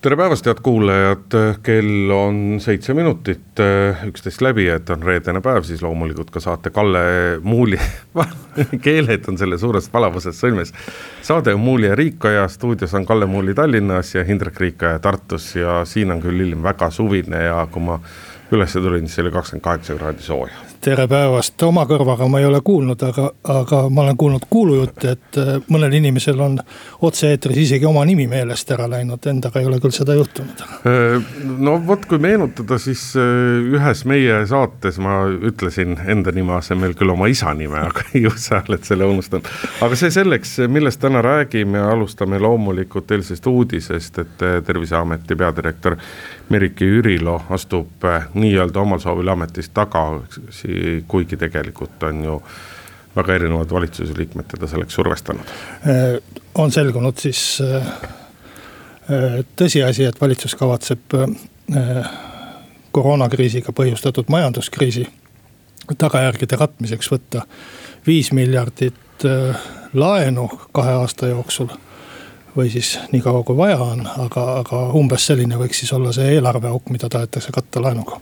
tere päevast, head kuulajad, kell on seitse minutit üksteist läbi, et on reedene päev, siis loomulikult ka saate Kalle Muuli keeled on selle suures palavuses sõlmes. saade on Muuli ja Riikoja, stuudios on Kalle Muuli Tallinnas ja Hindrek Riikoja Tartus ja siin on küll ilm väga suvine ja kui ma üles tulin, siis oli kakskümmend kaheksa kraadi sooja tere päevast, oma kõrvaga ma ei ole kuulnud, aga, aga ma olen kuulnud kuulujutte, et äh, mõnel inimesel on otse-eetris isegi oma nimi meelest ära läinud, endaga ei ole küll seda juhtunud. Äh, no vot, kui meenutada, siis äh, ühes meie saates ma ütlesin enda nime asemel küll oma isa nime, aga ju sa oled selle unustanud. aga see selleks, millest täna räägime, alustame loomulikult eilsest uudisest, et Terviseameti peadirektor Merike Jürilo astub nii-öelda omal soovil ametist tagasi kuigi tegelikult on ju väga erinevad valitsuse liikmed teda selleks survestanud. Äh, on selgunud siis äh, äh, tõsiasi, et valitsus kavatseb koroonakriisiga põhjustatud majanduskriisi tagajärgede katmiseks võtta viis miljardit laenu kahe aasta jooksul või siis nii kaua kui vaja on, aga, aga umbes selline võiks siis olla see eelarveauk, mida tahetakse katta laenuga.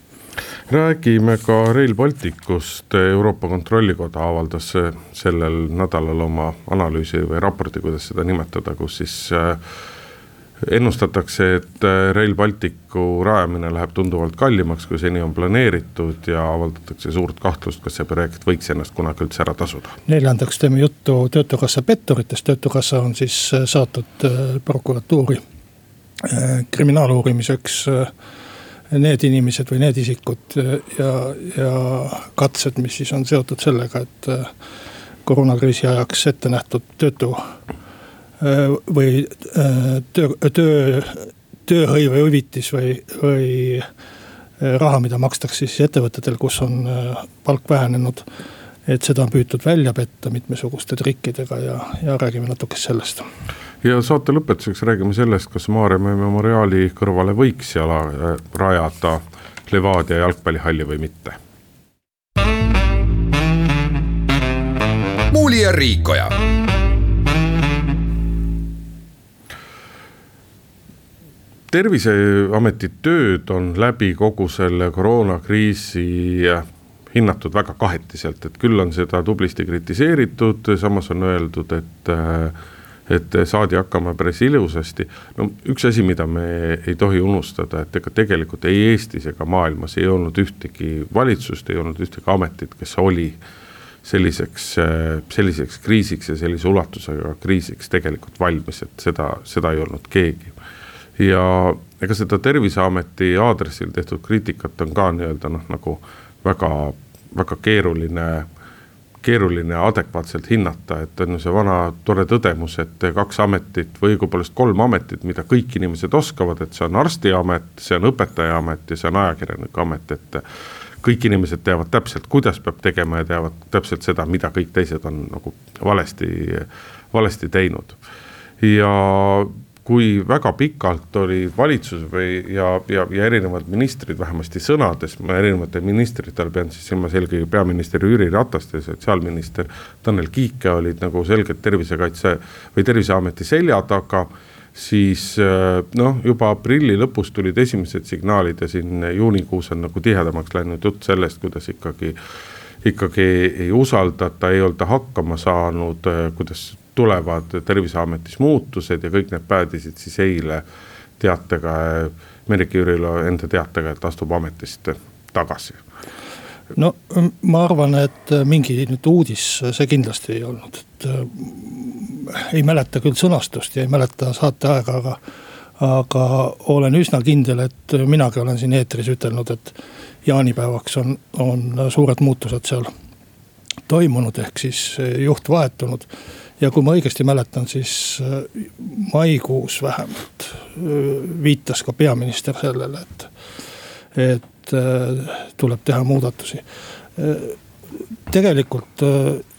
Räägime ka Rail Balticust, Euroopa Kontrollikoda avaldas sellel nädalal oma analüüsi või raporti, kuidas seda nimetada, kus siis äh, ennustatakse, et äh, Rail Balticu rajamine läheb tunduvalt kallimaks, kui seni on planeeritud ja avaldatakse suurt kahtlust, kas see projekt võiks ennast kunagi üldse ära tasuda. neljandaks teeme juttu Töötukassa petturitest, Töötukassa on siis äh, saatnud prokuratuuri kriminaaluurimiseks need inimesed või need isikud ja, ja katsed, mis siis on seotud sellega, et äh, koroonakriisi ajaks ette nähtud töötu äh, või äh, töö, töö, tööhõivehüvitis või, või raha, mida makstakse siis ettevõtetel, kus on palk vähenenud. et seda on püütud välja petta mitmesuguste trikkidega ja, ja räägime natuke sellest ja saate lõpetuseks räägime sellest, kas Maarjamäe memoriaali kõrvale võiks jala äh, rajada Levadia jalgpallihalli või mitte. muuli ja Riikoja. Terviseameti tööd on läbi kogu selle koroonakriisi hinnatud väga kahetiselt, et küll on seda tublisti kritiseeritud, samas on öeldud, et äh, et saadi hakkama päris ilusasti. no üks asi, mida me ei tohi unustada, et ega tegelikult ei Eestis ega maailmas ei olnud ühtegi valitsust, ei olnud ühtegi ametit, kes oli selliseks, selliseks kriisiks ja sellise ulatusega kriisiks tegelikult valmis, et seda, seda ei olnud keegi. Ja ega seda Terviseameti aadressil tehtud kriitikat on ka nii-öelda noh, nagu väga, väga keeruline keeruline adekvaatselt hinnata, et on ju see vana tore tõdemus, et kaks ametit või õigupoolest kolm ametit, mida kõik inimesed oskavad, et see on arstiamet, see on õpetajaamet ja see on ajakirjaniku amet, et kõik inimesed teavad täpselt, kuidas peab tegema ja teavad täpselt seda, mida kõik teised on nagu valesti, valesti teinud. ja kui väga pikalt oli valitsus või ja, ja, ja erinevad ministrid vähemasti sõnades, ma erinevatel ministritel pean siis silmas eelkõige peaminister Jüri Ratast ja sotsiaalminister Tanel Kiike olid nagu selgelt tervisekaitse või terviseameti selja taga siis äh, noh, juba aprilli lõpus tulid esimesed signaalid ja siin juunikuus on nagu tihedamaks läinud jutt sellest, kuidas ikkagi, ikkagi ei usaldata, ei olda hakkama saanud, äh, kuidas tulevad terviseametis muutused ja kõik need päädisid siis eile teatega, Merike Jürilo enda teatega, et astub ametist tagasi. no ma arvan, et mingi nüüd uudis see kindlasti ei olnud, et äh, ei mäleta küll sõnastust ja ei mäleta saateaega, aga aga olen üsna kindel, et minagi olen siin eetris ütelnud, et jaanipäevaks on, on suured muutused seal toimunud, ehk siis juht vahetunud ja kui ma õigesti mäletan, siis äh, maikuus vähemalt äh, viitas ka peaminister sellele, et, et äh, tuleb teha muudatusi. tegelikult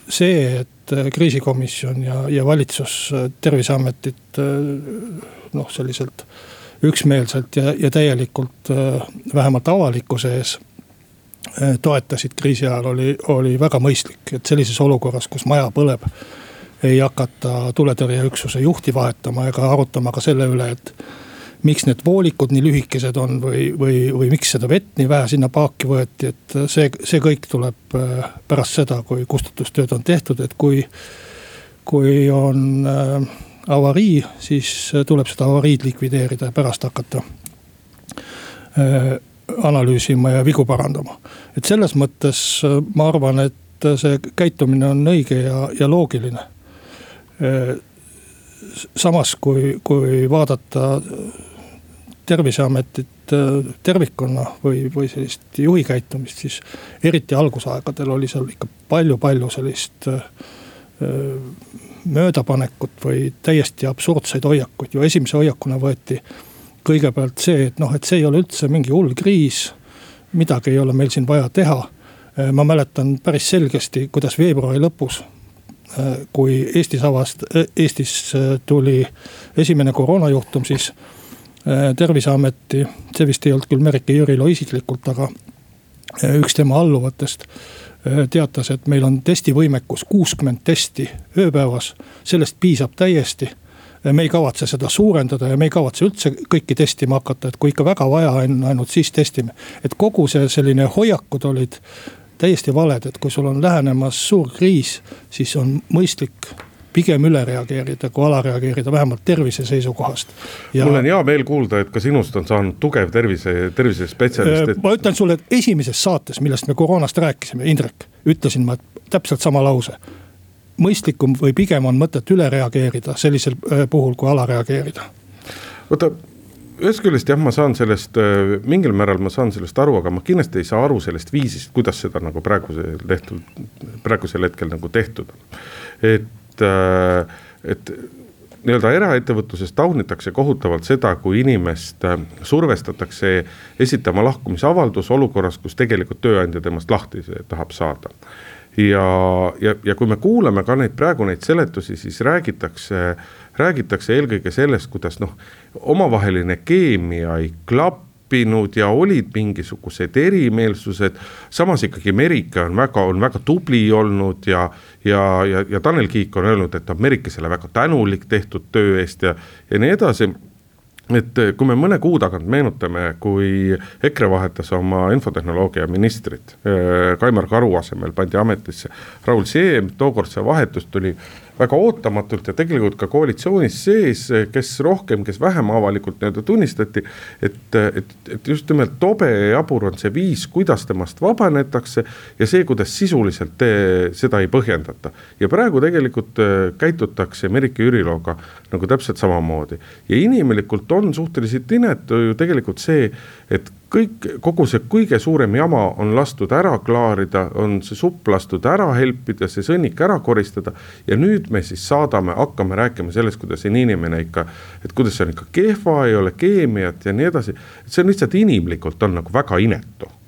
see, et kriisikomisjon ja, ja valitsus terviseametit noh, selliselt üksmeelselt ja, ja täielikult vähemalt avalikkuse ees toetasid kriisi ajal, oli, oli väga mõistlik, et sellises olukorras, kus maja põleb ei hakata tuletõrjeüksuse juhti vahetama ega arutama ka selle üle, et miks need voolikud nii lühikesed on või, või, või miks seda vett nii vähe sinna paaki võeti, et see, see kõik tuleb äh, pärast seda, kui kustutustööd on tehtud, et kui, kui on äh, avarii, siis tuleb seda avariid likvideerida ja pärast hakata äh, analüüsima ja vigu parandama. et selles mõttes ma arvan, et see käitumine on õige ja, ja loogiline samas, kui, kui vaadata terviseametit äh, tervikuna või, või sellist juhi käitumist, siis eriti algusaegadel oli seal ikka palju-palju sellist äh, möödapanekut või täiesti absurdseid hoiakuid. ju esimese hoiakuna võeti kõigepealt see, et noh, et see ei ole üldse mingi hull kriis. midagi ei ole meil siin vaja teha. ma mäletan päris selgesti, kuidas veebruari lõpus Äh, kui Eestis avast-, äh, Eestis äh, tuli esimene koroonajuhtum, siis terviseameti, see vist ei olnud küll Merike Jürilo isiklikult, aga üks tema alluvatest teatas, et meil on testivõimekus kuuskümmend testi ööpäevas, sellest piisab täiesti. me ei kavatse seda suurendada ja me ei kavatse üldse kõiki testima hakata, et kui ikka väga vaja on, ainult siis testime. et kogu see selline hoiakud olid täiesti valed, et kui sul on lähenemas suur kriis, siis on mõistlik pigem üle reageerida kui ala reageerida, vähemalt tervise seisukohast. mul on hea meel kuulda, et ka sinust on saanud tugev tervise, tervisespetsialist et.... ma ütlen sulle, et esimeses saates, millest me koroonast rääkisime, Indrek, ütlesin ma täpselt sama lause. mõistlikum või pigem on mõtet üle reageerida sellisel puhul, kui ala reageerida. oota ühest küljest jah, ma saan sellest, äh, mingil määral ma saan sellest aru, aga ma kindlasti ei saa aru sellest viisist, kuidas seda nagu praegusel tehtud, praegusel hetkel nagu tehtud on. et, äh, et nii-öelda eraettevõtluses taunitakse kohutavalt seda, kui inimest äh, survestatakse esitama lahkumisavaldus olukorras, kus tegelikult tööandja temast lahti tahab saada ja, ja, ja kui me kuulame ka neid praegu neid seletusi, siis räägitakse, räägitakse eelkõige sellest, kuidas noh, omavaheline keemia ei klappinud ja olid mingisugused erimeelsused. samas ikkagi Merike on väga, on väga tubli olnud ja, ja, ja, ja Tanel Kiik on öelnud, et ta on Merikesele väga tänulik tehtud töö eest ja, ja nii edasi et kui me mõne kuu tagant meenutame, kui EKRE vahetas oma infotehnoloogia ministrit, äh, Kaimar Karu asemel pandi ametisse Raul Siem, tookord see vahetus tuli väga ootamatult ja tegelikult ka koalitsioonis sees, kes rohkem, kes vähem avalikult nii-öelda tunnistati. et, et, et just nimelt tobe ja jabur on see viis, kuidas temast vabanetakse ja see, kuidas sisuliselt te, seda ei põhjendata. ja praegu tegelikult äh, käitutakse Merike Jüriloga nagu täpselt samamoodi ja inimlikult on suhteliselt inetu ju tegelikult see, et kõik, kogu see kõige suurem jama on lastud ära klaarida, on see supp lastud ära helpida, see sõnnik ära koristada. ja nüüd me siis saadame, hakkame rääkima sellest, kuidas see inimene ikka, et kuidas see on ikka kehva, ei ole keemiat ja nii edasi. see on lihtsalt inimlikult on nagu väga inetu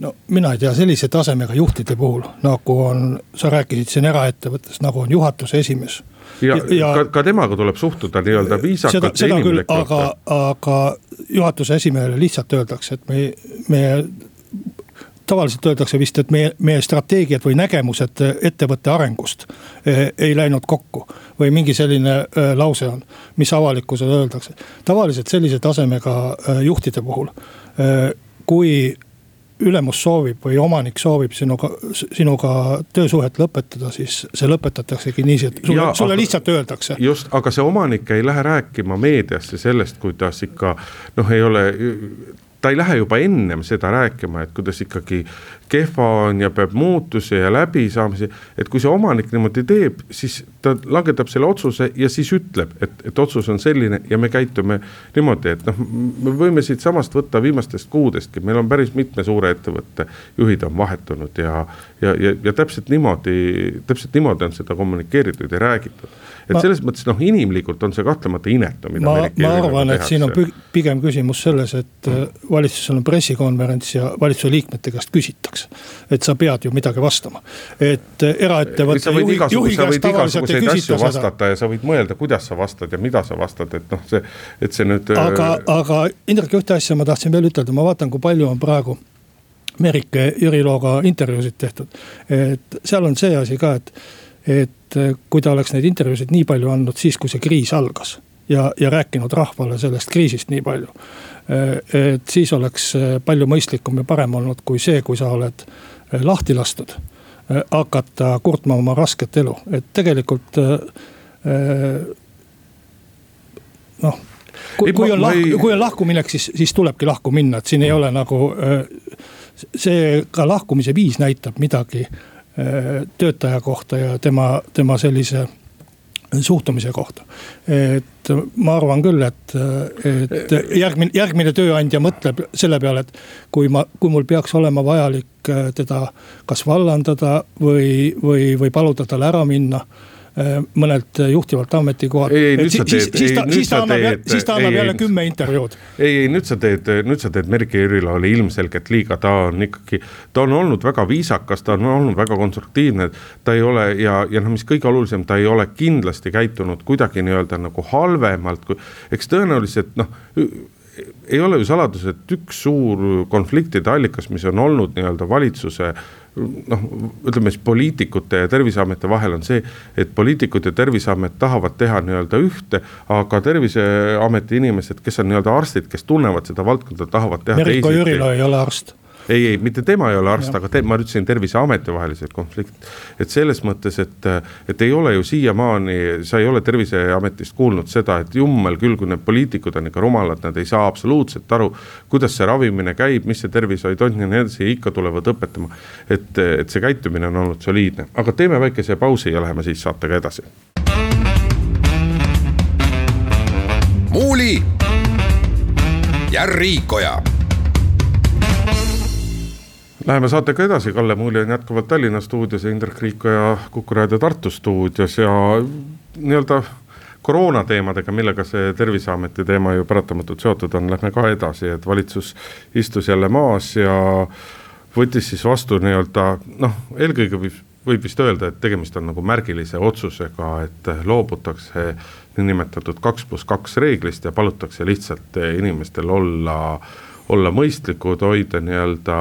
no mina ei tea, sellise tasemega juhtide puhul, nagu on, sa rääkisid siin eraettevõttes, nagu on juhatuse esimees ja, ja ka, ka temaga tuleb suhtuda nii-öelda viisakalt ja inimlikult. aga, aga juhatuse esimehele lihtsalt öeldakse, et me, me tavaliselt öeldakse vist, et meie, meie strateegiad või nägemused ettevõtte arengust eh, ei läinud kokku. või mingi selline eh, lause on, mis avalikkusele öeldakse. tavaliselt sellise tasemega eh, juhtide puhul, kui ülemus soovib või omanik soovib sinuga, sinuga töösuhet lõpetada, siis see lõpetataksegi niiviisi, et sulle, sulle aga, lihtsalt öeldakse. just, aga see omanik ei lähe rääkima meediasse sellest, kuidas ikka noh, ei ole ta ei lähe juba ennem seda rääkima, et kuidas ikkagi kehva on ja peab muutusi ja läbisaamisi. et kui see omanik niimoodi teeb, siis ta langetab selle otsuse ja siis ütleb, et, et otsus on selline ja me käitume niimoodi, et noh, me võime siitsamast võtta viimastest kuudestki, meil on päris mitme suure ettevõtte juhid on vahetunud ja. ja, ja, ja täpselt niimoodi, täpselt niimoodi on seda kommunikeeritud ja räägitud. et ma, selles mõttes noh, inimlikult on see kahtlemata inetu. ma, ma arvan, et siin on pigem küsimus selles, et valitsusel on pressikonverents ja valitsuse liikmete käest küsitakse küsitakse. et sa pead ju midagi vastama, et eraettevõtte juhi, juhi käest tavaliselt ei küsita seda. vastata ja sa võid mõelda, kuidas sa vastad ja mida sa vastad, et noh, see, et see nüüd. aga, aga Indrek, ühte asja ma tahtsin veel ütelda, ma vaatan, kui palju on praegu Merike Jüri Looga intervjuusid tehtud. et seal on see asi ka, et, et kui ta oleks neid intervjuusid nii palju andnud siis, kui see kriis algas ja, ja rääkinud rahvale sellest kriisist nii palju. et siis oleks palju mõistlikum ja parem olnud kui see, kui sa oled lahti lastud. hakata kurtma oma rasket elu, et tegelikult noh kui, kui on lahku, kui on lahkuminek, siis, siis tulebki lahku minna, et siin ei ole nagu see ka lahkumise viis näitab midagi töötaja kohta ja tema, tema sellise suhtumise kohta. et ma arvan küll, et, et järgmine, järgmine tööandja mõtleb selle peale, et kui ma, kui mul peaks olema vajalik äh, teda kas vallandada või, või, või paluda tal ära minna mõnelt juhtivalt ametikohalt. ei, ei nüüd sa teed, ei nüüd sa teed. siis ta annab jälle kümme intervjuud. ei, ei nüüd sa teed, nüüd sa teed Merike Jürilale ilmselgelt liiga, ta on ikkagi, ta on olnud väga viisakas, ta on olnud väga konstruktiivne. ta ei ole ja, ja noh, mis kõige olulisem, ta ei ole kindlasti käitunud kuidagi nii-öelda nagu halvemalt kui, eks tõenäoliselt noh ei ole ju saladus, et üks suur konfliktide allikas, mis on olnud nii-öelda valitsuse noh, ütleme siis poliitikute ja terviseameti vahel on see, et poliitikud ja terviseamet tahavad teha nii-öelda ühte, aga terviseameti inimesed, kes on nii-öelda arstid, kes tunnevad seda valdkonda, tahavad teha Meriko Jürilo ei ole arst ei, ei mitte tema ei ole arst, aga te, ma ütlesin Terviseameti vahelised konfliktid. et selles mõttes, et, et ei ole ju siiamaani, sa ei ole Terviseametist kuulnud seda, et jummel küll, kui need poliitikud on ikka rumalad, nad ei saa absoluutselt aru. kuidas see ravimine käib, mis see tervishoid on ja nii edasi ja ikka tulevad õpetama. et, et see käitumine on olnud soliidne, aga teeme väikese pausi ja läheme siis saatega edasi. muuli ja Riikoja Läheme saatega edasi, Kalle Muuli on jätkuvalt Tallinna stuudios ja Indrek Riikoja Kuku raadio Tartu stuudios. Ja nii-öelda koroona teemadega, millega see Terviseameti teema ju paratamatult seotud on, lähme ka edasi, et valitsus istus jälle maas ja võttis siis vastu nii-öelda noh, eelkõige võib, võib vist öelda, et tegemist on nagu märgilise otsusega, et loobutakse niinimetatud kaks pluss kaks reeglist ja palutakse lihtsalt inimestel olla, olla mõistlikud, hoida nii-öelda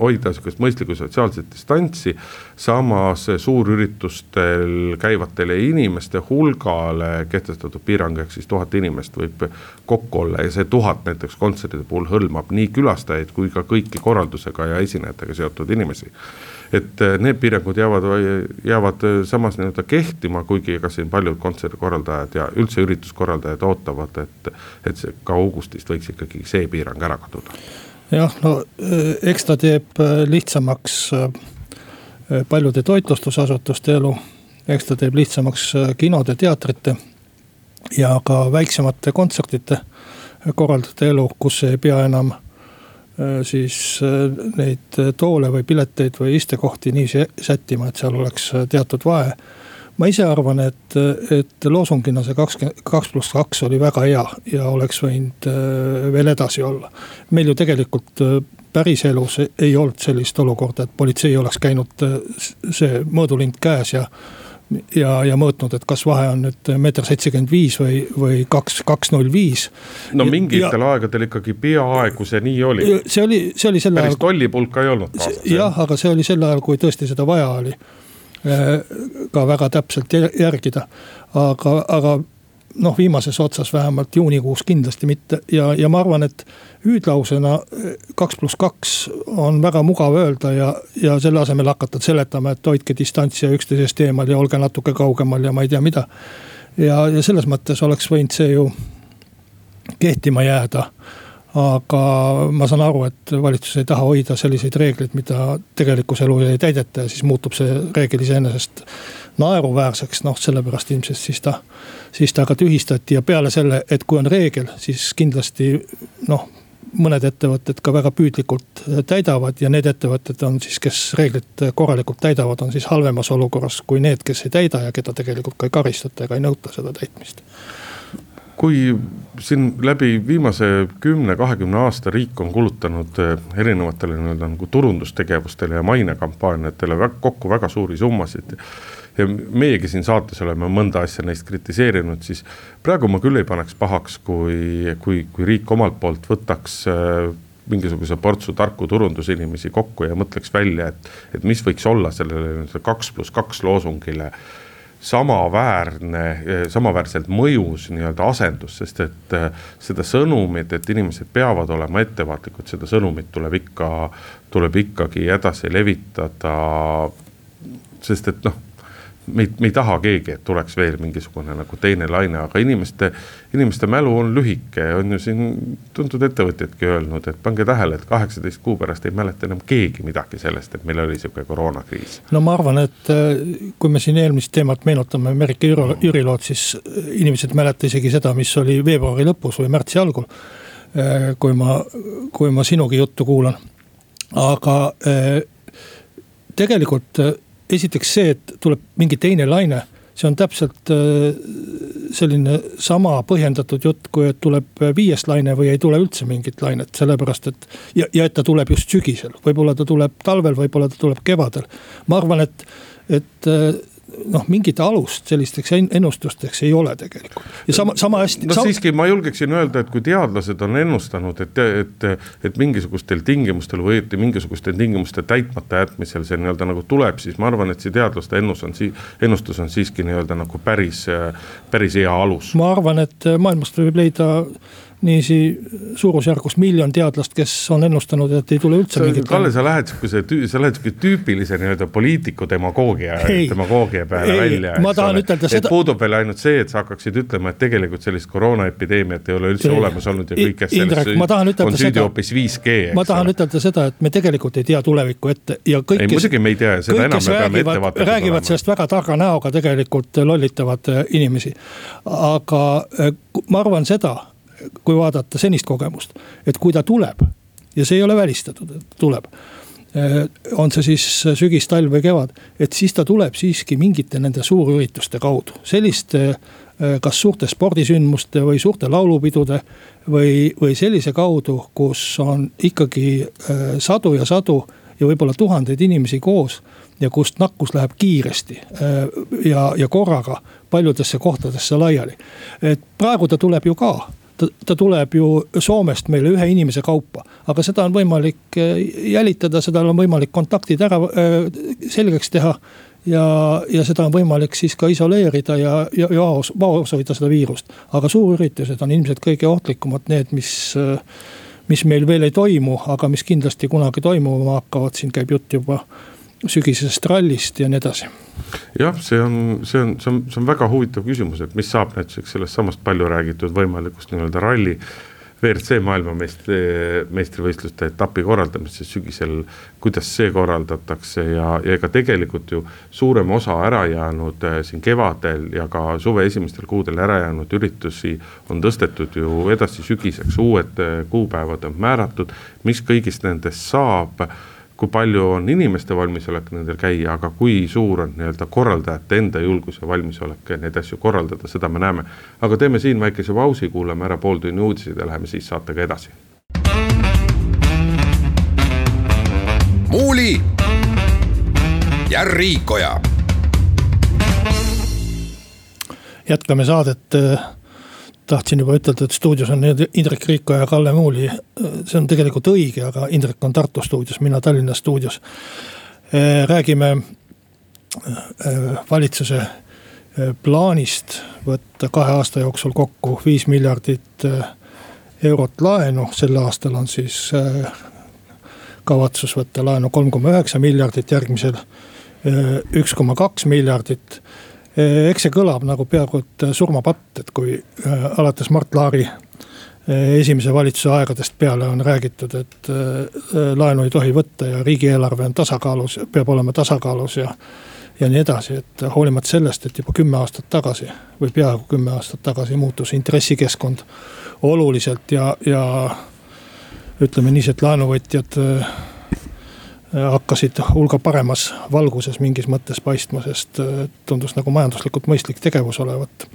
hoida sihukest mõistlikku sotsiaalset distantsi. samas suurüritustel käivatele inimeste hulgale kehtestatud piirang ehk siis tuhat inimest võib kokku olla ja see tuhat näiteks kontsertide puhul hõlmab nii külastajaid kui ka kõiki korraldusega ja esinejatega seotud inimesi et need piirangud jäävad, jäävad samas nii-öelda kehtima, kuigi ega siin paljud kontserdikorraldajad ja üldse ürituskorraldajad ootavad, et, et see ka augustist võiks ikkagi see piirang ära kaduda jah, no eh, eks ta teeb eh, lihtsamaks eh, paljude toitlustusasutuste elu. eks ta teeb lihtsamaks kinode, teatrite ja ka väiksemate kontsertide korraldajate elu, kus ei pea enam siis neid toole või pileteid või istekohti niiviisi sättima, et seal oleks teatud vahe ma ise arvan, et, et loosungina see kakskümmend, kaks pluss kaks oli väga hea ja oleks võinud äh, veel edasi olla. meil ju tegelikult äh, päriselus ei olnud sellist olukorda, et politsei oleks käinud äh, see mõõdulind käes ja ja, ja mõõtnud, et kas vahe on nüüd meeter seitsekümmend viis või, või kaks, kaks null viis. no mingitel ja, aegadel ikkagi peaaegu see nii oli. see oli, see oli sel ajal. päris tollipulka ei olnud jah, aga see oli sel ajal, kui tõesti seda vaja oli ka väga täpselt järgida. aga, aga noh, viimases otsas vähemalt juunikuus kindlasti mitte ja, ja ma arvan, et hüüdlausena äh, kaks pluss kaks on väga mugav öelda ja, ja selle asemel hakata seletama, et hoidke distantsi ja üksteisest eemal ja olge natuke kaugemal ja ma ei tea mida. ja, ja selles mõttes oleks võinud see ju kehtima jääda aga ma saan aru, et valitsus ei taha hoida selliseid reegleid, mida tegelikus elus ei täideta ja siis muutub see reegel iseenesest naeruväärseks, noh sellepärast ilmselt siis ta, siis ta ka tühistati. Ja peale selle, et kui on reegel, siis kindlasti noh mõned ettevõtted ka väga püüdlikult täidavad. Ja need ettevõtted on siis, kes reeglit korralikult täidavad, on siis halvemas olukorras kui need, kes ei täida ja keda tegelikult ka ei karistata ega ei nõuta seda täitmist kui siin läbi viimase kümne, kahekümne aasta riik on kulutanud eh, erinevatele nii-öelda nagu turundustegevustele ja mainekampaaniatele kokku väga suuri summasid. ja meiegi siin saates oleme mõnda asja neist kritiseerinud, siis praegu ma küll ei paneks pahaks, kui, kui, kui riik omalt poolt võtaks eh, mingisuguse portsu tarku turundusinimesi kokku ja mõtleks välja, et, et mis võiks olla sellele kaks pluss kaks loosungile samaväärne, samaväärselt mõjus nii-öelda asendus, sest et äh, seda sõnumit, et inimesed peavad olema ettevaatlikud, seda sõnumit tuleb ikka, tuleb ikkagi edasi levitada. sest et noh me ei, me ei taha keegi, et tuleks veel mingisugune nagu teine laine, aga inimeste, inimeste mälu on lühike, on ju siin tuntud ettevõtjadki öelnud, et pange tähele, et kaheksateist kuu pärast ei mäleta enam keegi midagi sellest, et meil oli sihuke koroonakriis. no ma arvan, et äh, kui me siin eelmist teemat meenutame, Merike Jürilood, siis äh, inimesed ei mäleta isegi seda, mis oli veebruari lõpus või märtsi algul. Äh, kui ma, kui ma sinugi juttu kuulan, aga tegelikult esiteks see, et tuleb mingi teine laine, see on täpselt äh, selline sama põhjendatud jutt, kui et tuleb viies laine või ei tule üldse mingit lainet, sellepärast et. ja, ja et ta tuleb just sügisel, võib-olla ta tuleb talvel, võib-olla ta tuleb kevadel. ma arvan, et, et äh, noh, mingit alust sellisteks ennustusteks ei ole tegelikult. ja sama, sama hästi. no sama... siiski ma julgeksin öelda, et kui teadlased on ennustanud, et, et, et mingisugustel tingimustel või õieti mingisuguste tingimuste täitmata jätmisel see nii-öelda nagu tuleb, siis ma arvan, et see teadlaste ennus on sii-, ennustus on siiski nii-öelda nagu päris, päris hea alus. ma arvan, et maailmast võib leida niiviisi suurusjärgus miljon teadlast, kes on ennustanud, et ei tule üldse mingit. Kalle, sa lähed sihukese, sa lähed sihukese tüüpilise nii-öelda poliitiku demagoogia, demagoogia peale ei, välja. ma tahan ütelda seda. puudub veel ainult see, et sa hakkaksid ütlema, et tegelikult sellist koroonaepideemiat ei ole üldse ei, olemas olnud ja kõik, kes Indrek, sellest on süüdi hoopis 5G. ma tahan ütelda seda, et me tegelikult ei tea tulevikku ette ja kõik. ei, muidugi me ei tea ja seda enam me peame ettevaatlikud olema. räägivad sellest väga targa näoga tegelikult lollitavad äh, inimesi. aga äh, ma arvan seda kui vaadata senist kogemust, et kui ta tuleb ja see ei ole välistatud, et tuleb eh, on see siis sügis, talv või kevad, et siis ta tuleb siiski mingite nende suurürituste kaudu, selliste eh, kas suurte spordisündmuste või suurte laulupidude või, või sellise kaudu, kus on ikkagi eh, sadu ja sadu ja võib-olla tuhandeid inimesi koos ja kust nakkus läheb kiiresti ja, ja korraga paljudesse kohtadesse laiali. et praegu ta tuleb ju ka ta, ta tuleb ju Soomest meile ühe inimese kaupa, aga seda on võimalik eh, jälitada, seda on võimalik kontaktid ära äh, selgeks teha. ja, ja seda on võimalik siis ka isoleerida ja, ja, ja vaos hoida seda viirust. aga suurüritused on ilmselt kõige ohtlikumad, need, mis äh, mis meil veel ei toimu, aga mis kindlasti kunagi toimuma hakkavad, siin käib jutt juba sügisesest rallist ja nii edasi. jah, see on, see on, see on, see on väga huvitav küsimus, et mis saab näiteks sellest samast palju räägitud võimalikust nii-öelda ralli. WRC maailmameistri, meistrivõistluste etapi korraldamisest sügisel, kuidas see korraldatakse ja, ja ega tegelikult ju suurem osa ära jäänud äh, siin kevadel ja ka suve esimestel kuudel ära jäänud üritusi on tõstetud ju edasi sügiseks, uued äh, kuupäevad on määratud, mis kõigist nendest saab kui palju on inimeste valmisolek nendel käia, aga kui suur on nii-öelda korraldajate enda julgus ja valmisolek neid asju korraldada, seda me näeme. aga teeme siin väikese pausi, kuulame ära pooltunni uudised ja läheme siis saatega edasi. muuli ja Riikoja. jätkame saadet tahtsin juba ütelda, et stuudios on Indrek Riiko ja Kalle Muuli. see on tegelikult õige, aga Indrek on Tartu stuudios, mina Tallinna stuudios. räägime valitsuse plaanist võtta kahe aasta jooksul kokku viis miljardit eurot laenu, sel aastal on siis kavatsus võtta laenu kolm koma üheksa miljardit, järgmisel üks koma kaks miljardit Eh, eks see kõlab nagu peaaegu et eh, surmapatt, et kui eh, alates Mart Laari esimese valitsuse aegadest peale on räägitud, et laenu ei tohi võtta ja riigieelarve on tasakaalus, peab olema tasakaalus ja. ja nii edasi, et hoolimata sellest, et juba kümme aastat tagasi või peaaegu kümme aastat tagasi muutus intressikeskkond oluliselt ja, ja ütleme niiviisi, et laenuvõtjad hakkasid hulga paremas valguses mingis mõttes paistma, sest äh, tundus nagu majanduslikult mõistlik tegevus olevat.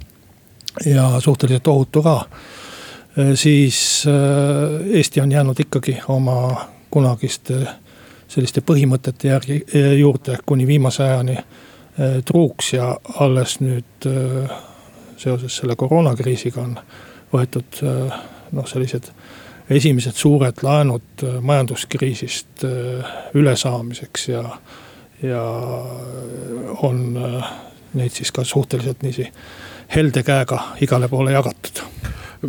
ja suhteliselt ohutu ka. siis Eesti on jäänud ikkagi oma kunagiste selliste põhimõtete järgi juurde kuni viimase ajani truuks ja alles nüüd seoses selle koroonakriisiga on võetud noh, sellised esimesed suured laenud majanduskriisist ülesaamiseks ja, ja on neid siis ka suhteliselt niiviisi helde käega igale poole jagatud.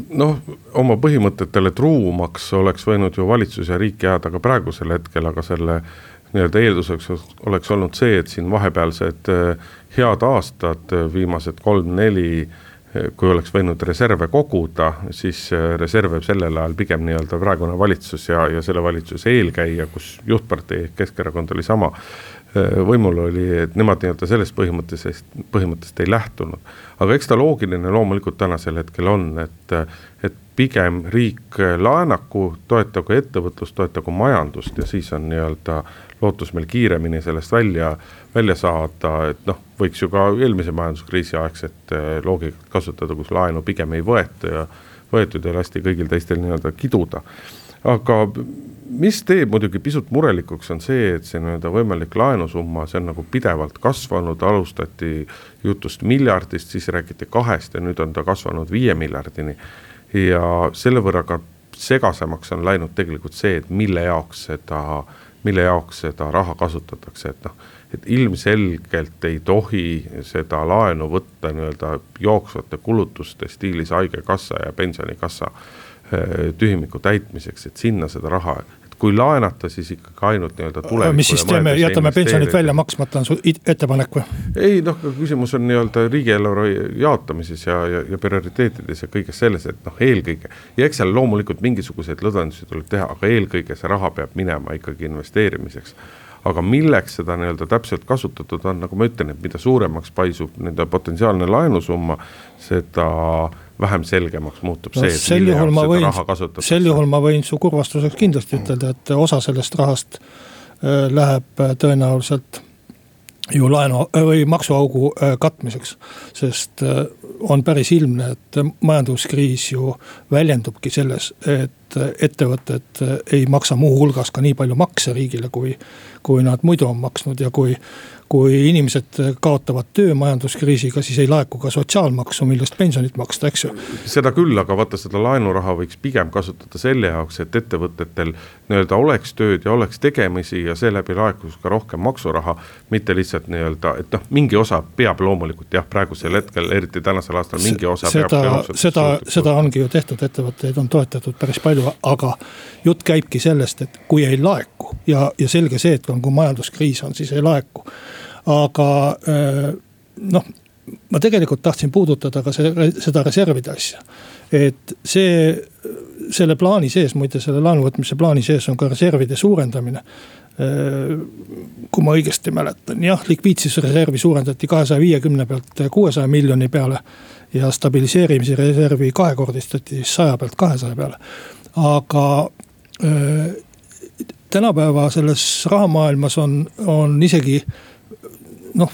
Noh, oma põhimõtetele truumaks oleks võinud ju valitsus ja riik jääda ka praegusel hetkel, aga selle nii-öelda eelduseks oleks olnud see, et siin vahepealsed head aastad, viimased kolm-neli kui oleks võinud reserve koguda, siis reserve sellel ajal pigem nii-öelda praegune valitsus ja, ja selle valitsuse eelkäija, kus juhtpartei Keskerakond oli sama Äh, võimul oli, et nemad nii-öelda sellest põhimõttest, põhimõttest ei lähtunud. aga eks ta loogiline loomulikult tänasel hetkel on, et, et pigem riik laenaku, toetagu ettevõtlust, toetagu majandust ja siis on nii-öelda lootus meil kiiremini sellest välja, välja saada, et noh, võiks ju ka eelmise majanduskriisi aegset äh, loogikat kasutada, kus laenu pigem ei võeta ja võetud ja lasti kõigil teistel nii-öelda kiduda aga mis teeb muidugi pisut murelikuks, on see, et see nii-öelda võimalik laenusumma, see on nagu pidevalt kasvanud, alustati jutust miljardist, siis räägiti kahest ja nüüd on ta kasvanud viie miljardini. ja selle võrra ka segasemaks on läinud tegelikult see, et mille jaoks seda, mille jaoks seda raha kasutatakse, et noh. et ilmselgelt ei tohi seda laenu võtta nii-öelda jooksvate kulutuste stiilis haigekassa ja pensionikassa Äh, tühimiku täitmiseks, et sinna seda raha, kui laenata, siis ikkagi ainult nii-öelda tulevikku. mis siis teeme, jätame pensionid välja maksmata, on su ettepanek või? ei noh, küsimus on nii-öelda riigieelarve jaotamises ja, ja, ja prioriteetides ja kõiges selles, et noh, eelkõige. ja eks seal loomulikult mingisuguseid lõdvendusi tuleb teha, aga eelkõige see raha peab minema ikkagi investeerimiseks aga milleks seda nii-öelda täpselt kasutatud on, nagu ma ütlen, et mida suuremaks paisub nende potentsiaalne laenusumma, seda vähem selgemaks muutub no, see, et jaoks seda võin, raha kasutatakse. sel juhul ma võin su kurvastuseks kindlasti ütelda, et osa sellest rahast äh, läheb äh, tõenäoliselt ju laenu või maksuaugu äh, katmiseks. sest on päris ilmne, et majanduskriis ju väljendubki selles, et ettevõtted ei maksa muuhulgas ka nii palju makse riigile, kui, kui nad muidu on maksnud ja kui kui inimesed kaotavad töö majanduskriisiga, siis ei laeku ka sotsiaalmaksu, millest pensionit maksta, eks ju. seda küll, aga vaata seda laenuraha võiks pigem kasutada selle jaoks, et ettevõtetel nii-öelda oleks tööd ja oleks tegemisi ja seeläbi laekuks ka rohkem maksuraha. mitte lihtsalt nii-öelda, et noh, mingi osa peab loomulikult jah, praegusel hetkel, eriti tänasel aastal mingi osa seda, peab. seda, seda ongi ju tehtud, ettevõtteid on toetatud päris palju, aga jutt käibki sellest, et kui ei laeku ja, ja selge see, et kui majanduskriis on, siis ei laeku aga äh, noh, ma tegelikult tahtsin puudutada ka see, seda reservide asja. et see, selle plaani sees, muide selle laenu võtmise plaani sees on ka reservide suurendamine kui ma õigesti mäletan, jah, likviidsusreservi suurendati kahesaja viiekümne pealt kuuesaja miljoni peale. ja stabiliseerimise reservi kahekordistati siis saja pealt kahesaja peale. aga äh, tänapäeva selles rahamaailmas on, on isegi noh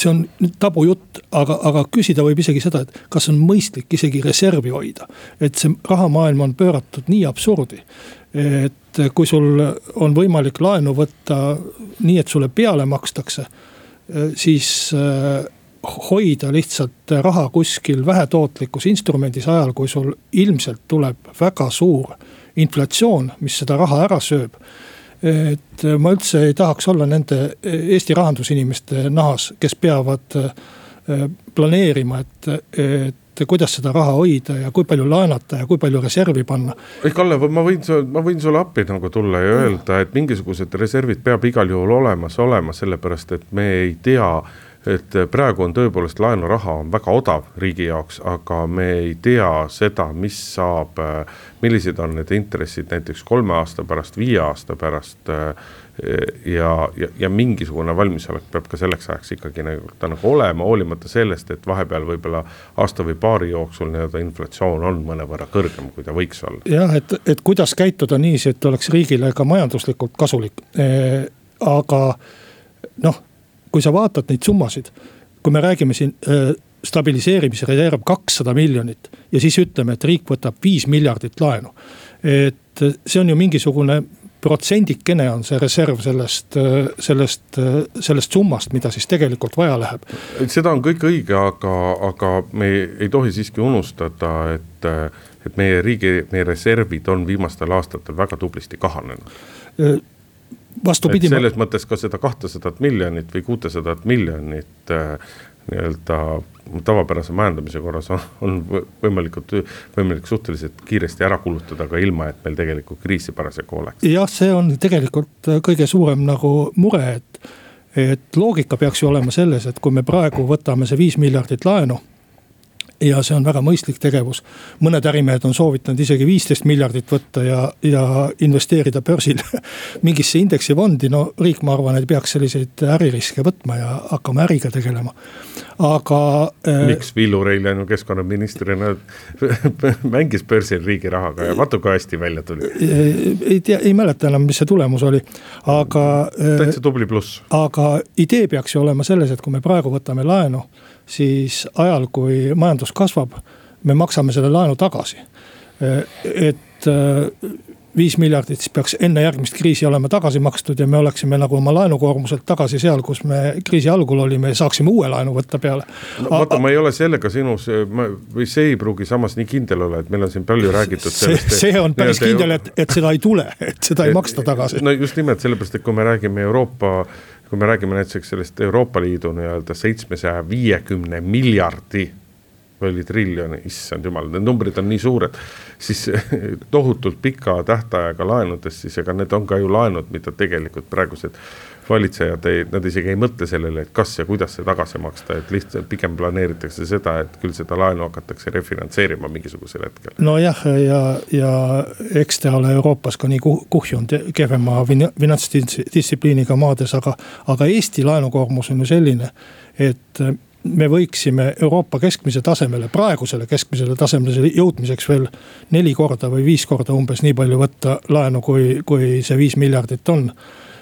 see on tabujutt, aga, aga küsida võib isegi seda, et kas on mõistlik isegi reservi hoida. et see rahamaailm on pööratud nii absurdi. et kui sul on võimalik laenu võtta nii, et sulle peale makstakse, siis äh, hoida lihtsalt raha kuskil vähetootlikus instrumendis ajal, kui sul ilmselt tuleb väga suur inflatsioon, mis seda raha ära sööb et ma üldse ei tahaks olla nende Eesti rahandusinimeste nahas, kes peavad äh, planeerima, et, et kuidas seda raha hoida ja kui palju laenata ja kui palju reservi panna. ei Kalle, ma võin, ma võin sulle appi nagu tulla ja öelda, et mingisugused reservid peab igal juhul olemas olema, sellepärast et me ei tea et praegu on tõepoolest laenuraha on väga odav riigi jaoks, aga me ei tea seda, mis saab, millised on need intressid näiteks kolme aasta pärast, viie aasta pärast. ja, ja, ja mingisugune valmisolek peab ka selleks ajaks ikkagi nagu ta nagu olema, hoolimata sellest, et vahepeal võib-olla aasta või paari jooksul nii-öelda inflatsioon on mõnevõrra kõrgem, kui ta võiks olla. jah, et, et kuidas käituda niiviisi, et oleks riigile ka majanduslikult kasulik eh,, aga noh kui sa vaatad neid summasid, kui me räägime siin äh, stabiliseerimisreserv kakssada miljonit ja siis ütleme, et riik võtab viis miljardit laenu. et see on ju mingisugune protsendikene on see reserv sellest, sellest, sellest summast, mida siis tegelikult vaja läheb. seda on kõik õige, aga, aga me ei tohi siiski unustada, et, et meie riigi, meie reservid on viimastel aastatel väga tublisti kahanenud vastupidi. selles mõttes ka seda kahtesadat miljonit või kuutesadat miljonit nii-öelda tavapärase majandamise korras on, on võimalikult, võimalik suhteliselt kiiresti ära kulutada ka ilma, et meil tegelikult kriisi parasjagu oleks. jah, see on tegelikult kõige suurem nagu mure, et, et loogika peaks ju olema selles, et kui me praegu võtame see viis miljardit laenu ja see on väga mõistlik tegevus. mõned ärimehed on soovitanud isegi viisteist miljardit võtta ja, ja investeerida börsil mingisse indeksifondi, no riik, ma arvan, ei peaks selliseid äririske võtma ja hakkama äriga tegelema, aga äh,. miks Villu Reiljan keskkonnaministrina mängis börsil riigi rahaga ja vaata kui hästi välja tuli. ei tea, ei mäleta enam, mis see tulemus oli, aga äh,. täitsa tubli pluss. aga idee peaks ju olema selles, et kui me praegu võtame laenu siis ajal, kui majandus kasvab, me maksame selle laenu tagasi. et äh, viis miljardit siis peaks enne järgmist kriisi olema tagasi makstud ja me oleksime nagu oma laenukoormuselt tagasi seal, kus me kriisi algul olime ja saaksime uue laenu võtta peale. no vaata, ma ei ole sellega sinus, või see ei pruugi samas nii kindel olla, et meil on siin palju räägitud sellest. see on päris kindel, et, et seda ei tule, et seda ei maksta tagasi. no just nimelt sellepärast, et kui me räägime Euroopa kui me räägime näiteks sellest Euroopa Liidu nii-öelda seitsmesaja viiekümne miljardi või triljoni, issand jumal, need numbrid on nii suured. siis tohutult pika tähtajaga laenudest, siis ega need on ka ju laenud, mida tegelikult praegused valitsejad ei, nad isegi ei mõtle sellele, et kas ja kuidas see tagasi maksta, et lihtsalt pigem planeeritakse seda, et küll seda laenu hakatakse refinantseerima mingisugusel hetkel. nojah, ja, ja eks ta ole Euroopas ka nii kuhjunud kehvema finantsdistsipliiniga maades, aga, aga Eesti laenukoormus on ju selline, et me võiksime Euroopa keskmise tasemele, praegusele keskmisele tasemele jõudmiseks veel neli korda või viis korda umbes nii palju võtta laenu, kui, kui see viis miljardit on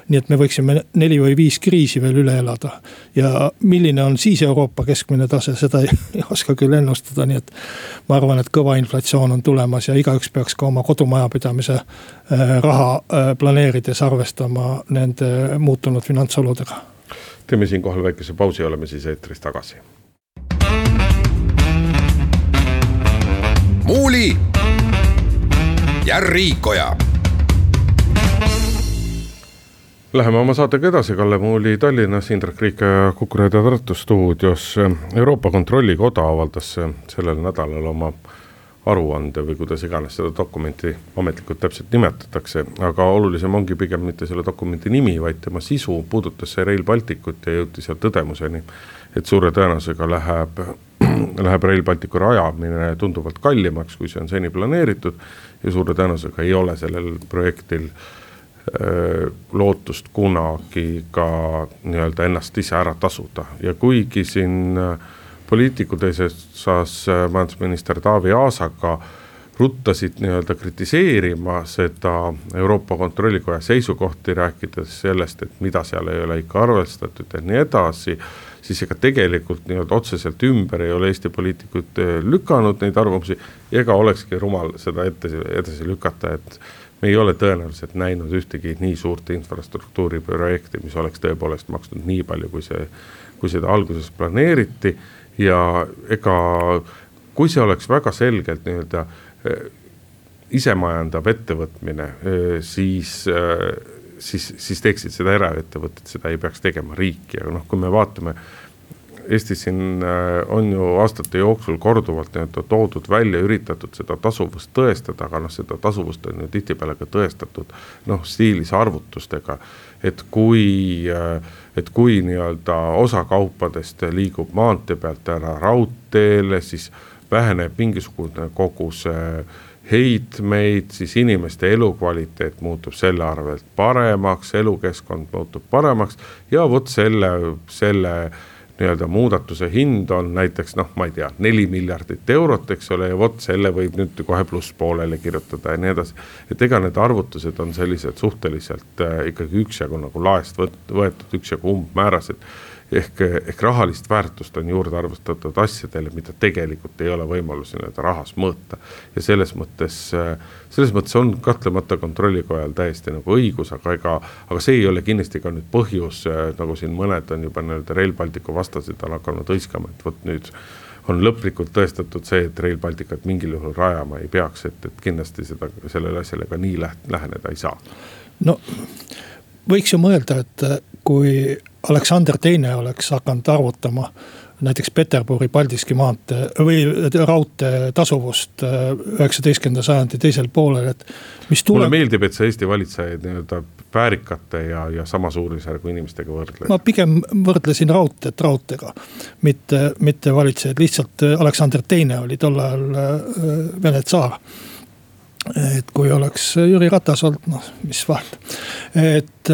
nii et me võiksime neli või viis kriisi veel üle elada. ja milline on siis Euroopa keskmine tase, seda ei, ei oska küll ennustada, nii et. ma arvan, et kõva inflatsioon on tulemas ja igaüks peaks ka oma kodumajapidamise äh, raha äh, planeerides arvestama nende muutunud finantsoludega. teeme siinkohal väikese pausi, oleme siis eetris tagasi. muuli ja Riikoja Läheme oma saatega edasi, Kalle Muuli Tallinnas, Indrek Riik ja Kuku raadio Tartu stuudios. Euroopa Kontrollikoda avaldas sellel nädalal oma aruande või kuidas iganes seda dokumenti ametlikult täpselt nimetatakse, aga olulisem ongi pigem mitte selle dokumendi nimi, vaid tema sisu, puudutas see Rail Balticut ja jõuti seal tõdemuseni, et suure tõenäosusega läheb, läheb Rail Balticu rajamine tunduvalt kallimaks, kui see on seni planeeritud. Ja suure tõenäosusega ei ole sellel projektil äh, Äh, lootust kunagi ka nii-öelda ennast ise ära tasuda ja kuigi siin äh, poliitikud eesotsas äh, majandusminister Taavi Aasaga ruttasid nii-öelda kritiseerima seda Euroopa Kontrollikoja seisukohti, rääkides sellest, et mida seal ei ole ikka arvestatud ja nii edasi. Siis ega tegelikult nii-öelda otseselt ümber ei ole Eesti poliitikud lükanud neid arvamusi ega olekski rumal seda ette edasi lükata, et me ei ole tõenäoliselt näinud ühtegi nii suurt infrastruktuuriprojekti, mis oleks tõepoolest maksnud nii palju, kui see, kui seda alguses planeeriti. ja ega kui see oleks väga selgelt nii-öelda eh, isemajandav ettevõtmine, eh, siis siis, siis teeksid seda eraettevõtted, seda ei peaks tegema riik ja noh, kui me vaatame Eestis siin äh, on ju aastate jooksul korduvalt nii-öelda toodud välja, üritatud seda tasuvust tõestada, aga noh, seda tasuvust on ju tihtipeale ka tõestatud noh, stiilis arvutustega. et kui, äh, et kui nii-öelda osa kaupadest liigub maantee pealt ära raudteele, siis väheneb mingisugune kogus heitmeid, siis inimeste elukvaliteet muutub selle arvelt paremaks, elukeskkond muutub paremaks ja vot selle, selle nii-öelda muudatuse hind on näiteks noh, ma ei tea, neli miljardit eurot, eks ole, ja vot selle võib nüüd kohe plusspoolele kirjutada ja nii edasi. et ega need arvutused on sellised suhteliselt äh, ikkagi üksjagu nagu laest võt-, võetud, üksjagu umbmäärased. Ehk, ehk rahalist väärtust on juurde arvestatud asjadele, mida tegelikult ei ole võimalus nii-öelda rahas mõõta. ja selles mõttes, selles mõttes on kahtlemata kontrollikojal täiesti nagu õigus, aga ega, aga see ei ole kindlasti ka nüüd põhjus, nagu siin mõned on juba nii-öelda Rail Balticu vastased on hakanud hõiskama, et vot nüüd on lõplikult tõestatud see, et Rail Balticut mingil juhul rajama ei peaks, et, et kindlasti seda, sellele asjale ka nii läht-, läheneda ei saa. no võiks ju mõelda, et kui Aleksander Teine oleks hakanud arvutama näiteks Peterburi Paldiski maantee või raudtee tasuvust äh, üheksateistkümnenda sajandi teisel poolel, et. Tuleb... mulle meeldib, et sa Eesti valitsejaid nii-öelda väärikate ja, ja sama suurusjärgu inimestega võrdled. ma pigem võrdlesin raudteed raudteega, mitte, mitte valitsejaid, lihtsalt äh, Aleksander Teine oli tol ajal äh, Vene tsaar et kui oleks Jüri Ratas olnud, noh, mis vahet, et,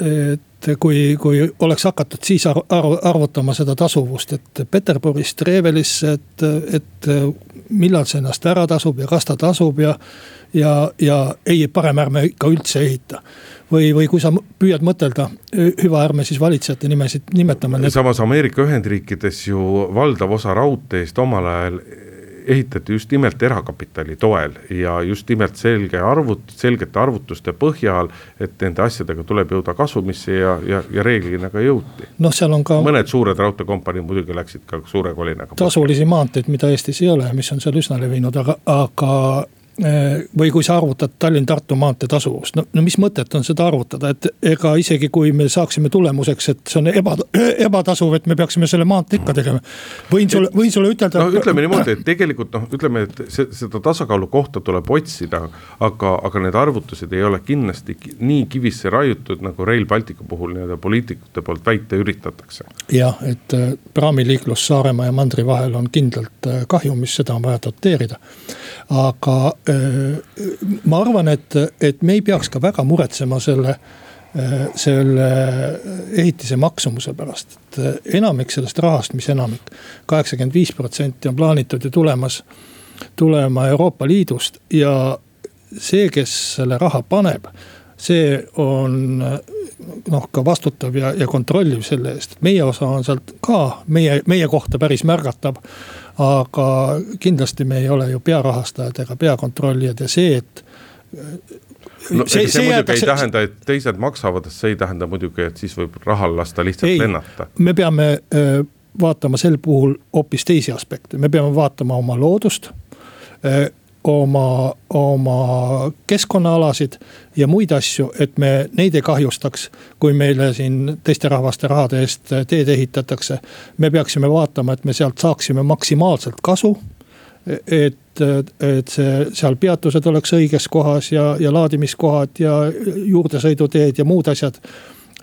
et et kui, kui oleks hakatud siis arv, arv, arvutama seda tasuvust, et Peterburist Revelisse, et, et millal see ennast ära tasub ja kas ta tasub ja. ja, ja ei, parem ärme ikka üldse ehita või, või kui sa püüad mõtelda, hüva, ärme siis valitsejate nimesid nimetame. samas Ameerika Ühendriikides ju valdav osa raudteest omal ajal ehitati just nimelt erakapitali toel ja just nimelt selge arvut-, selgete arvutuste põhjal, et nende asjadega tuleb jõuda kasumisse ja, ja, ja reeglina ka jõuti. noh, seal on ka. mõned suured raudteekompaniid muidugi läksid ka suure kolinaga. tasulisi maanteid, mida Eestis ei ole mis on seal üsna levinud, aga, aga või kui sa arvutad Tallinn-Tartu maantee tasuvust, no, no mis mõtet on seda arvutada, et ega isegi kui me saaksime tulemuseks, et see on eba, ebatasuv, et me peaksime selle maantee ikka tegema. võin sulle, võin sulle ütelda. no ütleme niimoodi, et tegelikult noh, ütleme, et seda tasakaalu kohta tuleb otsida, aga, aga need arvutused ei ole kindlasti nii kivisse raiutud, nagu Rail Balticu puhul nii-öelda poliitikute poolt väita üritatakse. jah, et äh, praamiliiklus Saaremaa ja mandri vahel on kindlalt äh, kahjumis, seda on vaja doteerida. aga Äh, ma arvan, et, et me ei peaks ka väga muretsema selle, äh, selle ehitise maksumuse pärast, et äh, enamik sellest rahast, mis enamik, kaheksakümmend viis protsenti on plaanitud ju tulemas, tulema Euroopa Liidust ja see, kes selle raha paneb see on noh, ka vastutav ja, ja kontrolliv selle eest, meie osa on sealt ka meie, meie kohta päris märgatav aga kindlasti me ei ole ju pearahastajad ega peakontrollijad ja see, et no see, see, see muidugi jäetakse... ei tähenda, et teised maksavad, see ei tähenda muidugi, et siis võib rahal lasta lihtsalt ei, lennata. me peame äh, vaatama sel puhul hoopis teisi aspekte, me peame vaatama oma loodust äh, oma, oma keskkonnaalasid ja muid asju, et me neid ei kahjustaks. kui meile siin teiste rahvaste rahade eest teed ehitatakse, me peaksime vaatama, et me sealt saaksime maksimaalselt kasu et, et see, seal peatused oleks õiges kohas ja, ja laadimiskohad ja juurdesõiduteed ja muud asjad.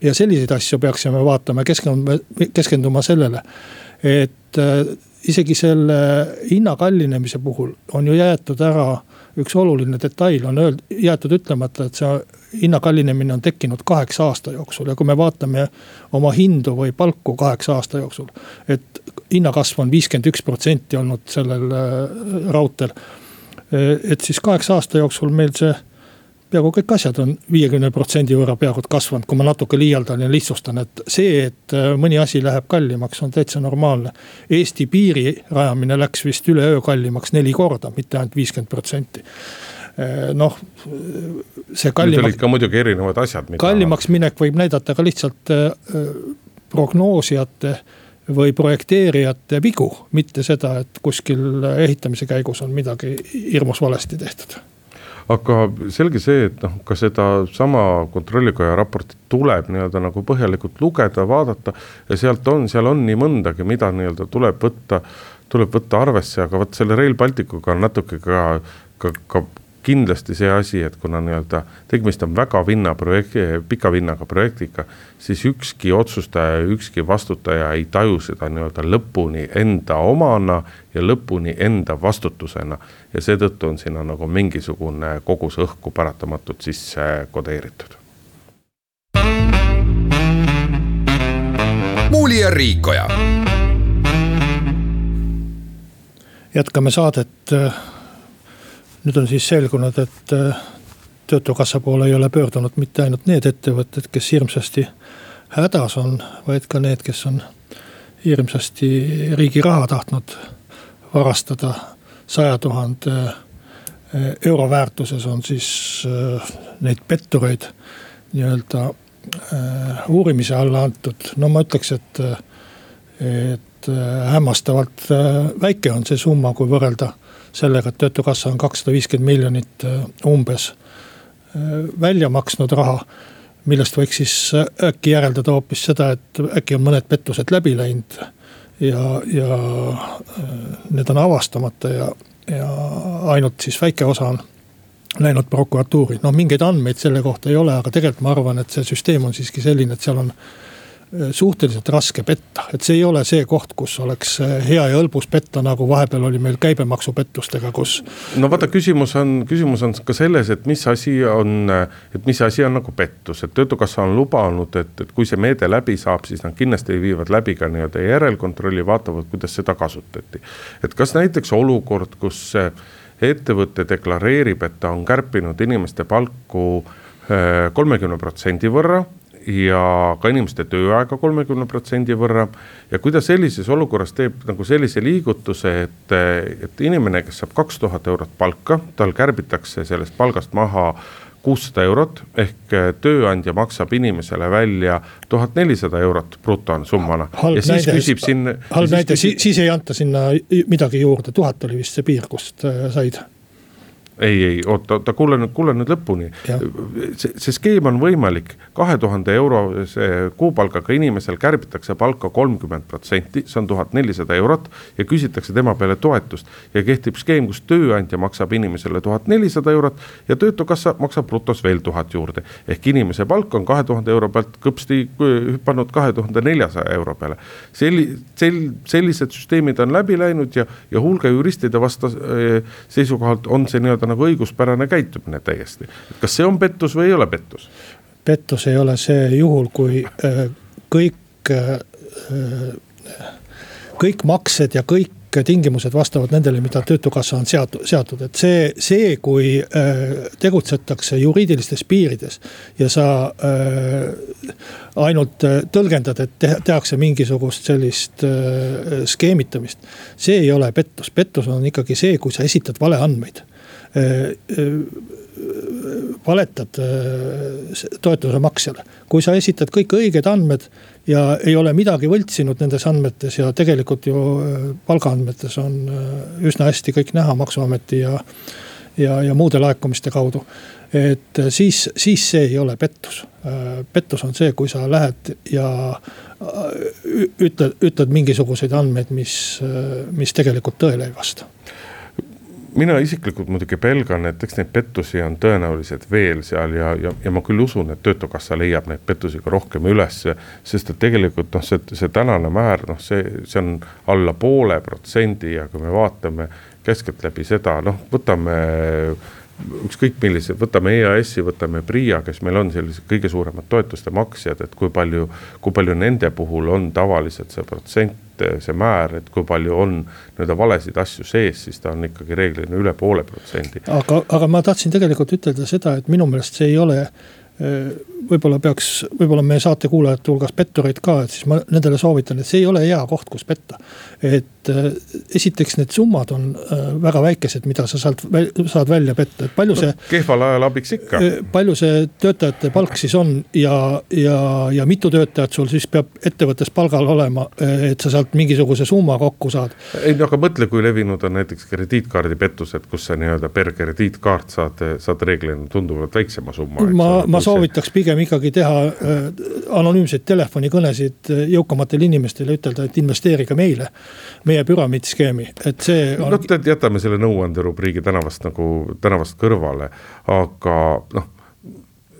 ja selliseid asju peaksime vaatama, keskenduma, keskenduma sellele, et isegi selle hinna kallinemise puhul on ju jäetud ära üks oluline detail on öeld-, jäetud ütlemata, et see hinna kallinemine on tekkinud kaheksa aasta jooksul ja kui me vaatame oma hindu või palku kaheksa aasta jooksul. et hinnakasv on viiskümmend üks protsenti olnud sellel äh, raudteel. et siis kaheksa aasta jooksul meil see peaaegu kõik asjad on viiekümne protsendi võrra peaaegu kasvanud, kui ma natuke liialdan ja lihtsustan, et see, et äh, mõni asi läheb kallimaks, on täitsa normaalne. Eesti piiri rajamine läks vist üleöö kallimaks neli korda, mitte ainult viiskümmend protsenti äh, noh, see kallimaks. Need olid ka muidugi erinevad asjad. kallimaks minek võib näidata ka lihtsalt äh, prognoosijate või projekteerijate vigu, mitte seda, et kuskil ehitamise käigus on midagi hirmus valesti tehtud aga selge see, et noh, ka sedasama kontrollikoja raportit tuleb nii-öelda nagu põhjalikult lugeda, vaadata. ja sealt on, seal on nii mõndagi, mida nii-öelda tuleb võtta, tuleb võtta arvesse, aga vot selle Rail Balticuga on natuke ka, ka, ka kindlasti see asi, et kuna nii-öelda tegemist on väga vinna projekti, pika vinnaga projektiga, siis ükski otsustaja, ükski vastutaja ei taju seda nii-öelda lõpuni enda omana ja lõpuni enda vastutusena. ja seetõttu on sinna nagu mingisugune kogus õhku paratamatult sisse kodeeritud. muuli ja Riikoja. jätkame saadet nüüd on siis selgunud, et äh, töötukassa poole ei ole pöördunud mitte ainult need ettevõtted, kes hirmsasti hädas on, vaid ka need, kes on hirmsasti riigi raha tahtnud varastada. Saja tuhande euro väärtuses on siis neid pettureid nii-öelda uurimise alla antud, no ma ütleks, et, et hämmastavalt väike on see summa, kui võrrelda sellega, et töötukassa on kakssada viiskümmend miljonit äh, umbes äh, välja maksnud raha. millest võiks siis äh, äkki järeldada hoopis seda, et äkki on mõned pettused läbi läinud. ja, ja need on avastamata ja, ja ainult siis väike osa on läinud prokuratuuri, noh mingeid andmeid selle kohta ei ole, aga tegelikult ma arvan, et see süsteem on siiski selline, et seal on suhteliselt raske petta, et see ei ole see koht, kus oleks äh, hea ja hõlbus petta, nagu vahepeal oli meil käibemaksupettustega, kus. no vaata, küsimus on, küsimus on ka selles, et mis asi on, et mis asi on nagu pettus, et töötukassa on lubanud, et, et kui see meede läbi saab, siis nad kindlasti viivad läbi ka nii-öelda järelkontrolli, vaatavad, kuidas seda kasutati. et kas näiteks olukord, kus ettevõte deklareerib, et ta on kärpinud inimeste palku äh, kolmekümne protsendi võrra ja ka inimeste tööaega kolmekümne protsendi võrra. ja kui ta sellises olukorras teeb nagu sellise liigutuse, et, et inimene, kes saab kaks tuhat eurot palka, tal kärbitakse sellest palgast maha kuussada eurot ehk tööandja maksab inimesele välja tuhat nelisada eurot brutosummana. halb näide, halb näide, siis ei anta sinna midagi juurde, tuhat oli vist see piir, kust äh, said ei, ei oota, oota, kuule nüüd, kuule nüüd lõpuni. see, see skeem on võimalik, kahe tuhande eurose kuupalgaga inimesel kärbitakse palka kolmkümmend protsenti, see on tuhat nelisada eurot. ja küsitakse tema peale toetust ja kehtib skeem, kus tööandja maksab inimesele tuhat nelisada eurot ja töötukassa maksab brutos veel tuhat juurde. ehk inimese palk on kahe tuhande euro pealt kõpsti hüpanud kahe tuhande neljasaja euro peale. selli-, sel-, sellised süsteemid on läbi läinud ja, ja hulga juristide vasta- seisukohalt on see nii-öelda nagu õiguspärane käitumine täiesti. kas see on pettus või ei ole pettus? pettus ei ole see juhul, kui äh, kõik, äh, kõik maksed ja kõik tingimused vastavad nendele, mida töötukassa on seatud, seatud, et see, see, kui äh, tegutsetakse juriidilistes piirides. ja sa äh, ainult äh, tõlgendad, et tehakse mingisugust sellist äh, skeemitamist. see ei ole pettus, pettus on ikkagi see, kui sa esitad valeandmeid Äh, valetad toetuse maksjale. kui sa esitad kõik õiged andmed ja ei ole midagi võltsinud nendes andmetes ja tegelikult ju palgaandmetes on üsna hästi kõik näha maksuameti ja, ja, ja muude laekumiste kaudu. Et siis, siis see ei ole pettus. pettus on see, kui sa lähed ja ütled, ütled mingisuguseid andmeid, mis, mis tegelikult tõele ei vasta mina isiklikult muidugi pelgan, et eks neid pettusi on tõenäoliselt veel seal ja, ja, ja ma küll usun, et töötukassa leiab neid pettusi ka rohkem üles. sest et tegelikult noh, see, see tänane määr, noh, see, see on alla poole protsendi ja kui me vaatame keskeltläbi seda, noh, võtame ükskõik millise, võtame EAS-i, võtame PRIA, kes meil on sellised kõige suuremad toetuste maksjad, et kui palju, kui palju nende puhul on tavaliselt see protsent see määr, et kui palju on nii-öelda valesid asju sees, siis ta on ikkagi reeglina üle poole protsendi. aga, aga ma tahtsin tegelikult ütelda seda, et minu meelest see ei ole võib-olla peaks, võib-olla meie saate kuulajate hulgas pettureid ka, et siis ma nendele soovitan, et see ei ole hea koht, kus petta. et äh, esiteks need summad on äh, väga väikesed, mida sa sealt saad välja petta, et palju see no,. kehval ajal abiks ikka. Äh, palju see töötajate palk siis on ja, ja, ja mitu töötajat sul siis peab ettevõttes palgal olema, et sa sealt mingisuguse summa kokku saad. ei no aga mõtle, kui levinud on näiteks krediitkaardipettused, kus sa nii-öelda per krediitkaart saad, saad reeglina tunduvalt väiksema summa. ma, ma soovitaks pigem ikkagi teha äh, anonüümseid telefonikõnesid jõukamatele inimestele, ütelda, et investeerige meile. Meie püramiidskeemi, et see on.... no tead, jätame selle nõuanderubriigi tänavast nagu, tänavast kõrvale, aga noh.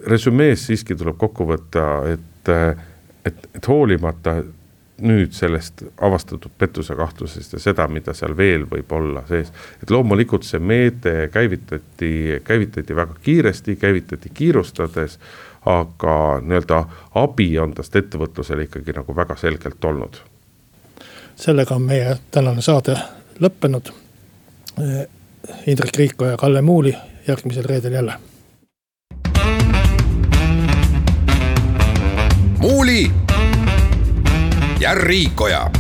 resümees siiski tuleb kokku võtta, et, et, et hoolimata nüüd sellest avastatud pettuse kahtlusest ja seda, mida seal veel võib olla sees. et loomulikult see meede käivitati, käivitati väga kiiresti, käivitati kiirustades. aga nii-öelda abi on tast ettevõtlusele ikkagi nagu väga selgelt olnud. Sellega on meie tänane saade lõppenud. Indrek Riiko ja Kalle Muuli järgmisel reedel jälle Muuli ja Riikoja